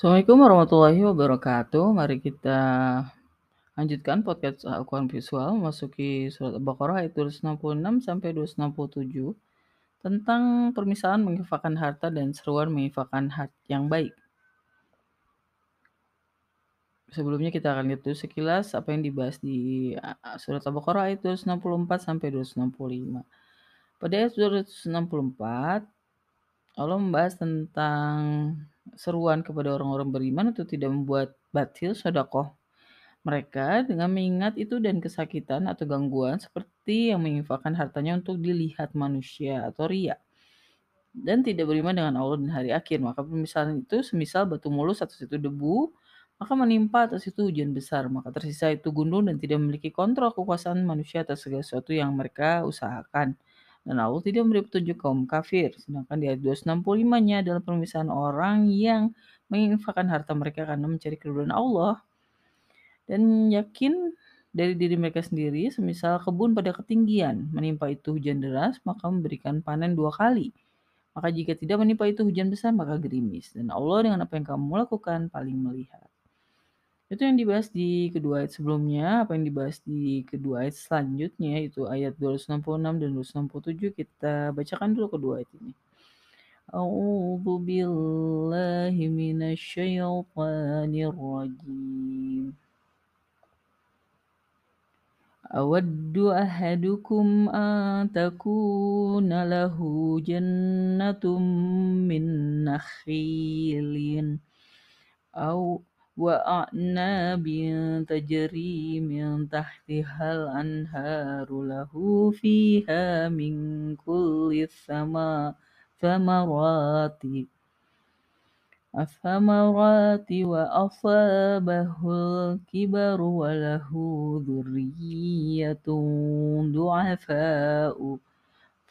Assalamualaikum warahmatullahi wabarakatuh. Mari kita lanjutkan podcast Al-Quran Visual memasuki surat Al-Baqarah ayat 266 sampai 267 tentang permisalan menginfakkan harta dan seruan menginfakkan harta yang baik. Sebelumnya kita akan lihat dulu sekilas apa yang dibahas di surat Al-Baqarah ayat 264 sampai 265. Pada ayat 264 Allah membahas tentang seruan kepada orang-orang beriman untuk tidak membuat batil sodakoh mereka dengan mengingat itu dan kesakitan atau gangguan seperti yang menginfakkan hartanya untuk dilihat manusia atau ria dan tidak beriman dengan Allah dan hari akhir. Maka pemisahan itu semisal batu mulus atau situ debu, maka menimpa atas itu hujan besar. Maka tersisa itu gunung dan tidak memiliki kontrol kekuasaan manusia atas segala sesuatu yang mereka usahakan. Dan Allah tidak memberi petunjuk kaum kafir. Sedangkan di ayat 265-nya adalah pemisahan orang yang menginfakkan harta mereka karena mencari keridhaan Allah dan yakin dari diri mereka sendiri, semisal kebun pada ketinggian menimpa itu hujan deras, maka memberikan panen dua kali. Maka jika tidak menimpa itu hujan besar, maka gerimis. Dan Allah dengan apa yang kamu lakukan paling melihat. Itu yang dibahas di kedua ayat sebelumnya, apa yang dibahas di kedua ayat selanjutnya, itu ayat 266 dan 267, kita bacakan dulu kedua ayat ini. A'udzu billahi minasyaitonir rajim. أود أحدكم أن تكون له جنة من نخيل أو وأعناب تجري من تحتها الأنهار له فيها من كل الثمرات الثمرات وأصابه الكبر وله ذرية ضعفاء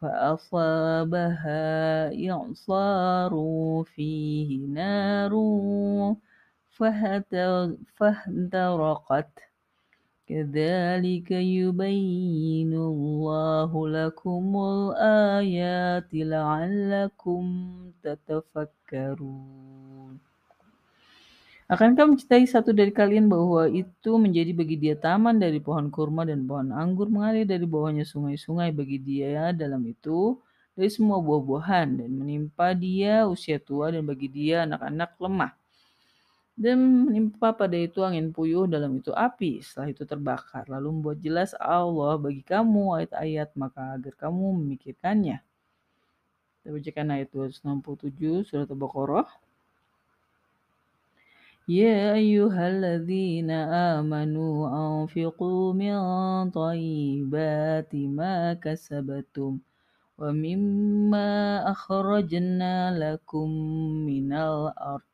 فأصابها إعصار فيه نار فاهترقت كذلك يبين الله لكم الآيات لعلكم تتفكرون Akankah mencintai satu dari kalian bahwa itu menjadi bagi dia taman dari pohon kurma dan pohon anggur mengalir dari bawahnya sungai-sungai bagi dia dalam itu dari semua buah-buahan dan menimpa dia usia tua dan bagi dia anak-anak lemah dan menimpa pada itu angin puyuh dalam itu api setelah itu terbakar lalu membuat jelas Allah bagi kamu ayat-ayat maka agar kamu memikirkannya kita bacakan ayat 267 surat Al-Baqarah يا أيها الذين آمنوا أنفقوا من طيبات ما كسبتم ومما أخرجنا لكم من الأرض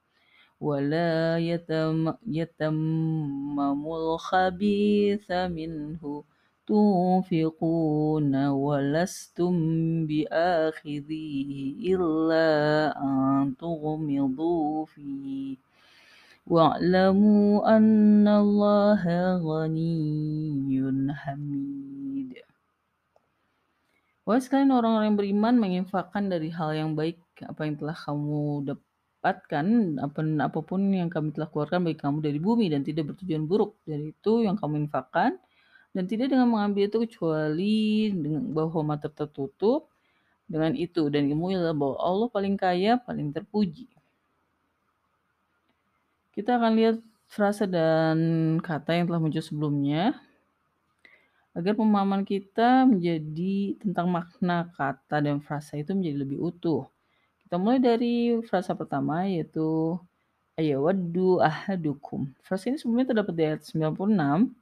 ولا يتم يتمموا الخبيث منه تنفقون ولستم بآخذيه إلا أن تغمضوا فيه واعلموا أن الله غني حميد Wahai sekalian orang-orang yang beriman menginfakkan dari hal yang baik apa yang telah kamu dapatkan apa apa pun yang kami telah keluarkan bagi kamu dari bumi dan tidak bertujuan buruk. Dari itu yang kamu infakkan dan tidak dengan mengambil itu kecuali dengan bahwa mata tertutup dengan itu. Dan ilmu adalah bahwa Allah paling kaya paling terpuji. Kita akan lihat frasa dan kata yang telah muncul sebelumnya. Agar pemahaman kita menjadi tentang makna kata dan frasa itu menjadi lebih utuh. Kita mulai dari frasa pertama yaitu ayawaddu ahadukum. Frasa ini sebelumnya terdapat di ayat 96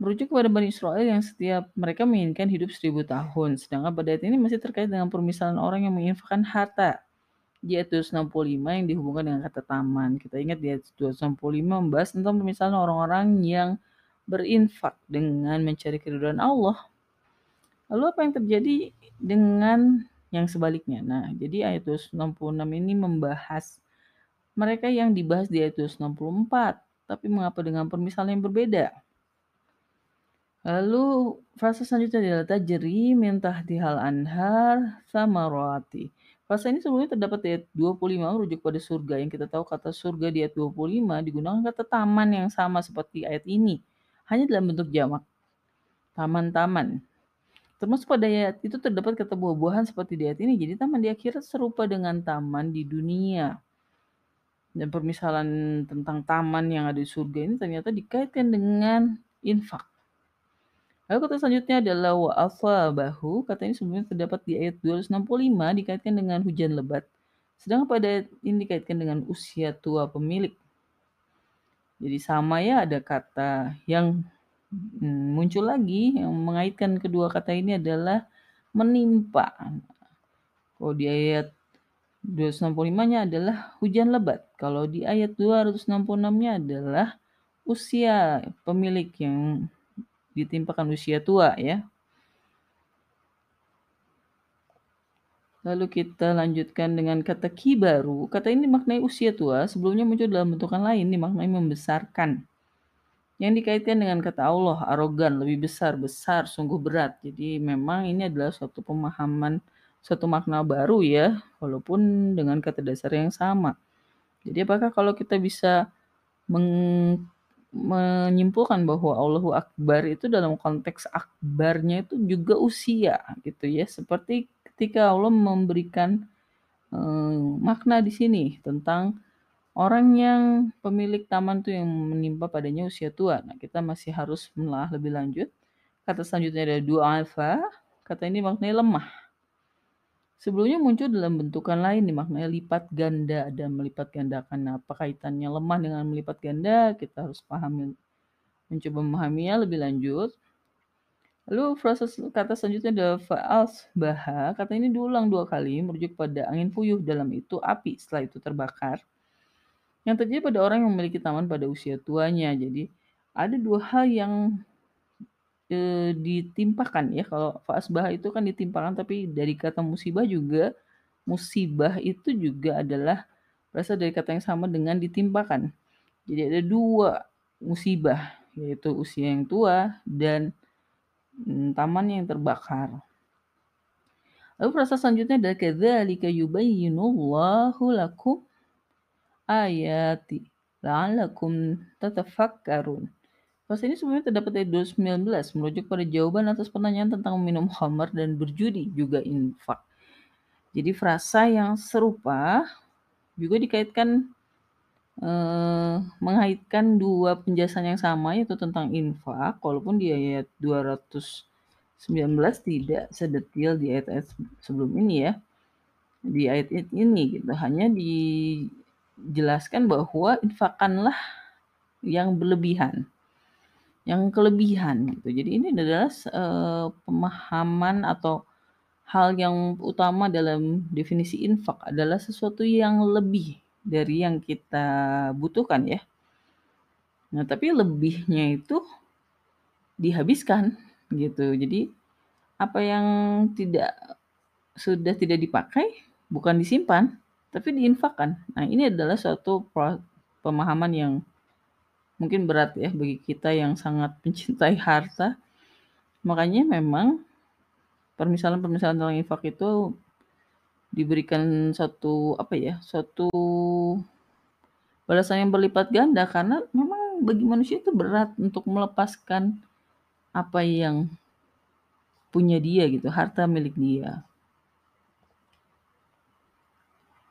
merujuk kepada Bani Israel yang setiap mereka menginginkan hidup seribu tahun. Sedangkan pada ayat ini masih terkait dengan permisalan orang yang menginfakkan harta di ayat 265 yang dihubungkan dengan kata taman. Kita ingat di ayat 265 membahas tentang misalnya orang-orang yang berinfak dengan mencari keridhaan Allah. Lalu apa yang terjadi dengan yang sebaliknya? Nah, jadi ayat 266 ini membahas mereka yang dibahas di ayat 264, tapi mengapa dengan permisalan yang berbeda? Lalu frasa selanjutnya adalah tajri min tahtihal anhar samarati Frasa ini sebelumnya terdapat di ayat 25 merujuk pada surga yang kita tahu kata surga di ayat 25 digunakan kata taman yang sama seperti ayat ini, hanya dalam bentuk jamak. Taman-taman. Termasuk pada ayat itu terdapat kata buah-buahan seperti di ayat ini. Jadi taman di akhirat serupa dengan taman di dunia. Dan permisalan tentang taman yang ada di surga ini ternyata dikaitkan dengan infak. Lalu kata selanjutnya adalah wa bahu. Kata ini sebelumnya terdapat di ayat 265 dikaitkan dengan hujan lebat. Sedangkan pada ayat ini dikaitkan dengan usia tua pemilik. Jadi sama ya ada kata yang hmm, muncul lagi yang mengaitkan kedua kata ini adalah menimpa. Kalau di ayat 265-nya adalah hujan lebat. Kalau di ayat 266-nya adalah usia pemilik yang ditimpakan usia tua ya. Lalu kita lanjutkan dengan kata kibaru. Kata ini maknai usia tua, sebelumnya muncul dalam bentukan lain, dimaknai membesarkan. Yang dikaitkan dengan kata Allah, arogan, lebih besar, besar, sungguh berat. Jadi memang ini adalah suatu pemahaman satu makna baru ya, walaupun dengan kata dasar yang sama. Jadi apakah kalau kita bisa meng, menyimpulkan bahwa Allahu Akbar itu dalam konteks akbarnya itu juga usia gitu ya, seperti ketika Allah memberikan eh, makna di sini tentang orang yang pemilik taman tuh yang menimpa padanya usia tua. Nah, kita masih harus menelaah lebih lanjut. Kata selanjutnya ada dua alfa. Kata ini maknanya lemah. Sebelumnya muncul dalam bentukan lain dimaknai lipat ganda dan melipat gandakan. Nah, apa kaitannya lemah dengan melipat ganda? Kita harus pahami, mencoba memahaminya lebih lanjut. Lalu frasa kata selanjutnya adalah faals baha. Kata ini diulang dua kali merujuk pada angin puyuh dalam itu api setelah itu terbakar. Yang terjadi pada orang yang memiliki taman pada usia tuanya. Jadi ada dua hal yang e, ditimpakan ya. Kalau faasbah itu kan ditimpakan tapi dari kata musibah juga musibah itu juga adalah berasal dari kata yang sama dengan ditimpakan. Jadi ada dua musibah yaitu usia yang tua dan mm, taman yang terbakar. Lalu frasa selanjutnya adalah kadzalika yubayyinullahu lakum ayati la'allakum tatafakkarun. Pas ini sebenarnya terdapat dari 2019 merujuk pada jawaban atas pertanyaan tentang minum khamar dan berjudi juga infak. Jadi frasa yang serupa juga dikaitkan eh, mengaitkan dua penjelasan yang sama yaitu tentang infak walaupun di ayat 219 tidak sedetil di ayat-ayat sebelum ini ya. Di ayat ini gitu hanya dijelaskan bahwa infakanlah yang berlebihan yang kelebihan gitu. Jadi ini adalah uh, pemahaman atau hal yang utama dalam definisi infak adalah sesuatu yang lebih dari yang kita butuhkan ya. Nah, tapi lebihnya itu dihabiskan gitu. Jadi apa yang tidak sudah tidak dipakai bukan disimpan tapi diinfakkan. Nah, ini adalah suatu pemahaman yang mungkin berat ya bagi kita yang sangat mencintai harta. Makanya memang permisalan-permisalan tentang infak itu diberikan satu apa ya, satu balasan yang berlipat ganda karena memang bagi manusia itu berat untuk melepaskan apa yang punya dia gitu, harta milik dia.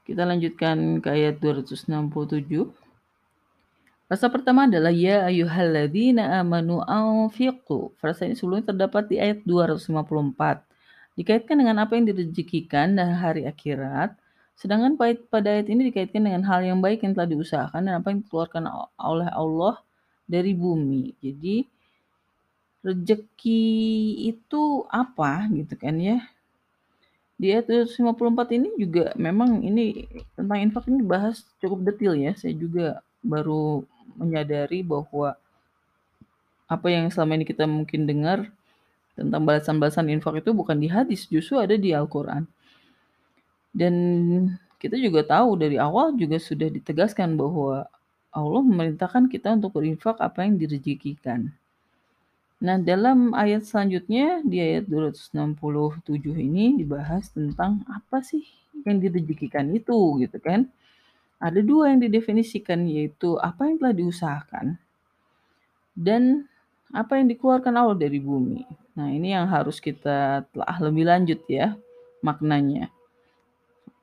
Kita lanjutkan ke ayat 267. Frasa pertama adalah ya ayyuhalladzina amanu anfiqu. Frasa ini sebelumnya terdapat di ayat 254. Dikaitkan dengan apa yang direzekikan dan hari akhirat. Sedangkan pada ayat ini dikaitkan dengan hal yang baik yang telah diusahakan dan apa yang dikeluarkan oleh Allah dari bumi. Jadi rezeki itu apa gitu kan ya. Di ayat 254 ini juga memang ini tentang infak ini dibahas cukup detail ya. Saya juga baru menyadari bahwa apa yang selama ini kita mungkin dengar tentang balasan-balasan infak itu bukan di hadis, justru ada di Al-Quran. Dan kita juga tahu dari awal juga sudah ditegaskan bahwa Allah memerintahkan kita untuk berinfak apa yang direzekikan. Nah, dalam ayat selanjutnya di ayat 267 ini dibahas tentang apa sih yang direzekikan itu gitu kan. Ada dua yang didefinisikan yaitu apa yang telah diusahakan dan apa yang dikeluarkan Allah dari bumi. Nah, ini yang harus kita telah lebih lanjut ya maknanya.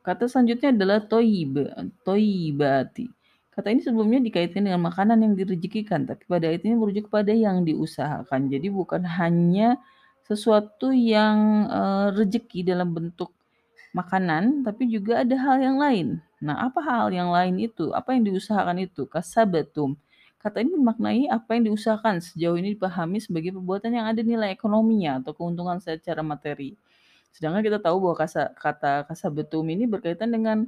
Kata selanjutnya adalah toyib, toyibati. Kata ini sebelumnya dikaitkan dengan makanan yang direzekikan, tapi pada ayat ini merujuk kepada yang diusahakan. Jadi bukan hanya sesuatu yang uh, rezeki dalam bentuk makanan, tapi juga ada hal yang lain. Nah, apa hal yang lain itu? Apa yang diusahakan itu? Kasabatum. Kata ini memaknai apa yang diusahakan sejauh ini dipahami sebagai perbuatan yang ada nilai ekonominya atau keuntungan secara materi. Sedangkan kita tahu bahwa kata kasabetum ini berkaitan dengan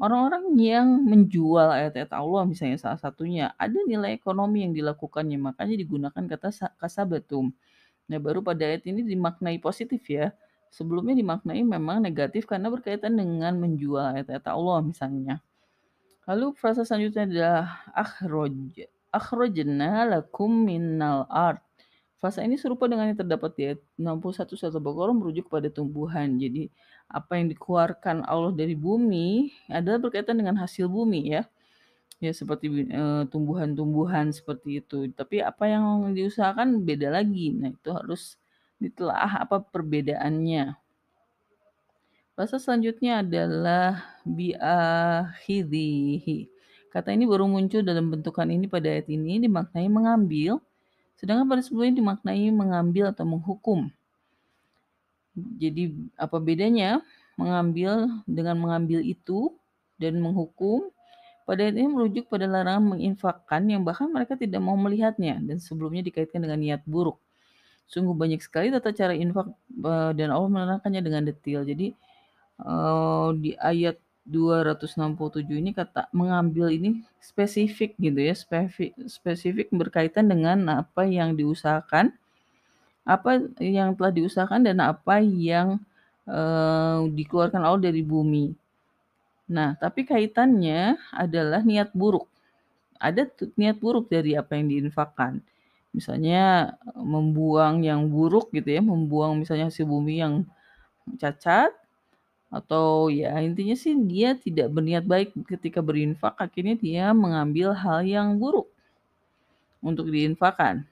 orang-orang yang menjual ayat-ayat Allah misalnya salah satunya ada nilai ekonomi yang dilakukannya makanya digunakan kata kasabetum. Nah baru pada ayat ini dimaknai positif ya. Sebelumnya dimaknai memang negatif karena berkaitan dengan menjual ayat-ayat Allah misalnya. Lalu frasa selanjutnya adalah akhroj. Akhrojna lakum minnal art Fase ini serupa dengan yang terdapat di ayat 61 surat Al-Baqarah merujuk pada tumbuhan. Jadi apa yang dikeluarkan Allah dari bumi adalah berkaitan dengan hasil bumi ya. Ya seperti uh, tumbuhan-tumbuhan seperti itu. Tapi apa yang diusahakan beda lagi. Nah, itu harus ditelaah apa perbedaannya. Bahasa selanjutnya adalah bi'ahidhihi. Kata ini baru muncul dalam bentukan ini pada ayat ini dimaknai mengambil Sedangkan pada sebelumnya dimaknai mengambil atau menghukum. Jadi apa bedanya mengambil dengan mengambil itu dan menghukum? Pada ini merujuk pada larangan menginfakkan yang bahkan mereka tidak mau melihatnya dan sebelumnya dikaitkan dengan niat buruk. Sungguh banyak sekali tata cara infak eh, dan Allah menerangkannya dengan detail. Jadi eh, di ayat 267 ini kata mengambil ini spesifik gitu ya, spesifik, spesifik berkaitan dengan apa yang diusahakan, apa yang telah diusahakan dan apa yang uh, dikeluarkan Allah dari bumi. Nah, tapi kaitannya adalah niat buruk. Ada niat buruk dari apa yang diinfakkan. Misalnya membuang yang buruk gitu ya, membuang misalnya hasil bumi yang cacat atau ya intinya sih dia tidak berniat baik ketika berinfak akhirnya dia mengambil hal yang buruk untuk diinfakkan.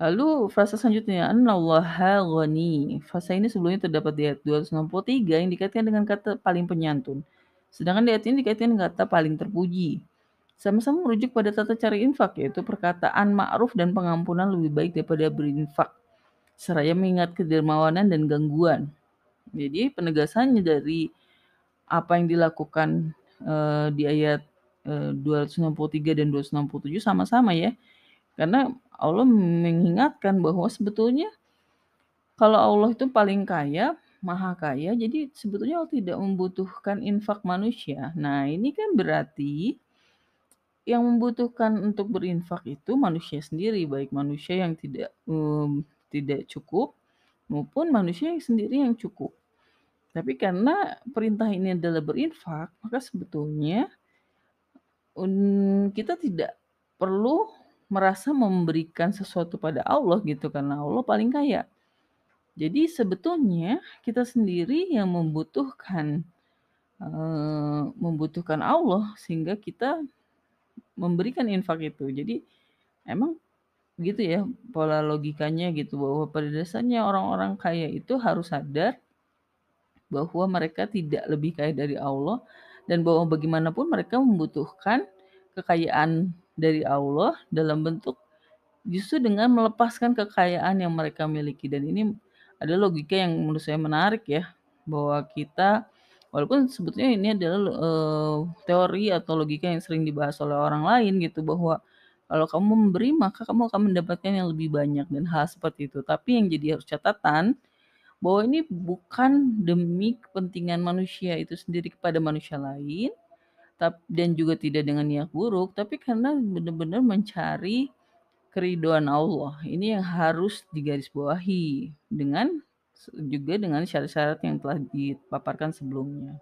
Lalu frasa selanjutnya Anallaha ghani. Frasa ini sebelumnya terdapat di ayat 263 yang dikaitkan dengan kata paling penyantun. Sedangkan di ayat ini dikaitkan dengan kata paling terpuji. Sama-sama merujuk pada tata cara infak yaitu perkataan ma'ruf dan pengampunan lebih baik daripada berinfak. Seraya mengingat kedermawanan dan gangguan. Jadi penegasannya dari apa yang dilakukan uh, di ayat uh, 263 dan 267 sama-sama ya. Karena Allah mengingatkan bahwa sebetulnya kalau Allah itu paling kaya, maha kaya, jadi sebetulnya Allah tidak membutuhkan infak manusia. Nah, ini kan berarti yang membutuhkan untuk berinfak itu manusia sendiri, baik manusia yang tidak um, tidak cukup maupun manusia yang sendiri yang cukup. Tapi karena perintah ini adalah berinfak, maka sebetulnya kita tidak perlu merasa memberikan sesuatu pada Allah gitu karena Allah paling kaya. Jadi sebetulnya kita sendiri yang membutuhkan uh, membutuhkan Allah sehingga kita memberikan infak itu. Jadi emang gitu ya pola logikanya gitu bahwa pada dasarnya orang-orang kaya itu harus sadar bahwa mereka tidak lebih kaya dari Allah dan bahwa bagaimanapun mereka membutuhkan kekayaan dari Allah dalam bentuk justru dengan melepaskan kekayaan yang mereka miliki. Dan ini ada logika yang menurut saya menarik ya bahwa kita walaupun sebetulnya ini adalah uh, teori atau logika yang sering dibahas oleh orang lain gitu bahwa kalau kamu memberi maka kamu akan mendapatkan yang lebih banyak dan hal seperti itu. Tapi yang jadi harus catatan bahwa ini bukan demi kepentingan manusia itu sendiri kepada manusia lain dan juga tidak dengan niat buruk tapi karena benar-benar mencari keriduan Allah ini yang harus digarisbawahi dengan juga dengan syarat-syarat yang telah dipaparkan sebelumnya.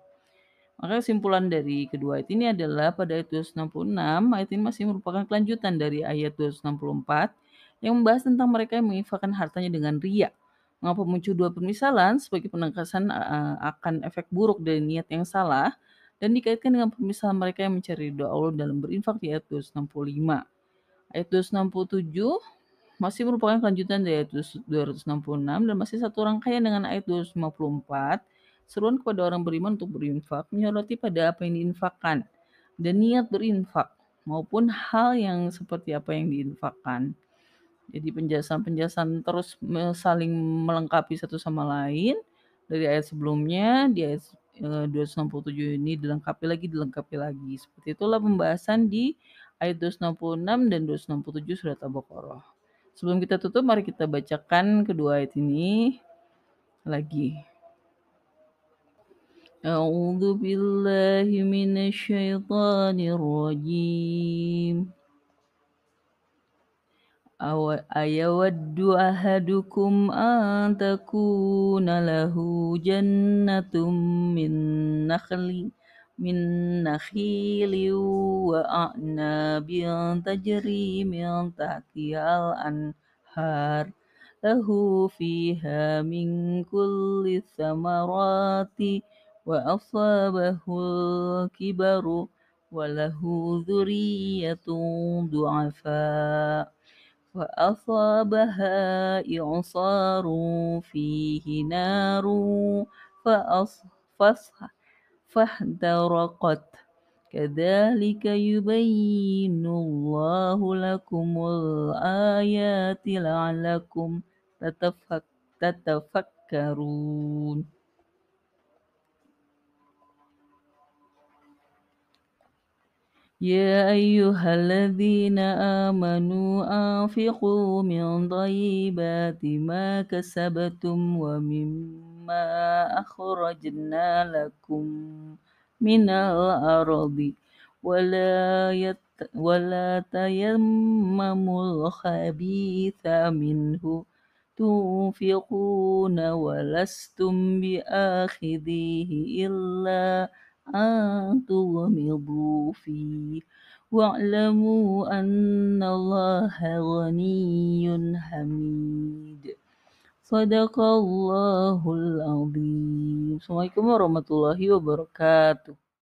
Maka kesimpulan dari kedua ayat ini adalah pada ayat 266, ayat ini masih merupakan kelanjutan dari ayat 264 yang membahas tentang mereka yang menginfakkan hartanya dengan ria. Mengapa muncul dua permisalan sebagai penegasan akan efek buruk dari niat yang salah dan dikaitkan dengan permisalan mereka yang mencari doa Allah dalam berinfak di ayat 265. Ayat 267 masih merupakan kelanjutan dari ayat 266 dan masih satu rangkaian dengan ayat 254 seruan kepada orang beriman untuk berinfak menyoroti pada apa yang diinfakkan dan niat berinfak maupun hal yang seperti apa yang diinfakkan. Jadi penjelasan-penjelasan terus saling melengkapi satu sama lain dari ayat sebelumnya di ayat 267 eh, ini dilengkapi lagi dilengkapi lagi. Seperti itulah pembahasan di ayat 266 dan 267 surat Al-Baqarah. Sebelum kita tutup mari kita bacakan kedua ayat ini lagi. A'udzu billahi minasyaitonir rajim. أيود أحدكم أن تكون له جنة من نخل من نخيل وأعناب تجري من تحتها الأنهار. له فيها من كل الثمرات وأصابه الكبر وله ذرية ضعفاء. فأصابها إعصار فيه نار فاحترقت. كذلك يبين الله لكم الآيات لعلكم تتفكرون. يا أيها الذين آمنوا أنفقوا من طيبات ما كسبتم ومما أخرجنا لكم من الأرض. ولا يت ولا تيمموا الخبيث منه. تنفقون ولستم بآخذيه إلا تغمضوا فيه واعلموا أن الله غني حميد صدق الله العظيم Assalamualaikum warahmatullahi wabarakatuh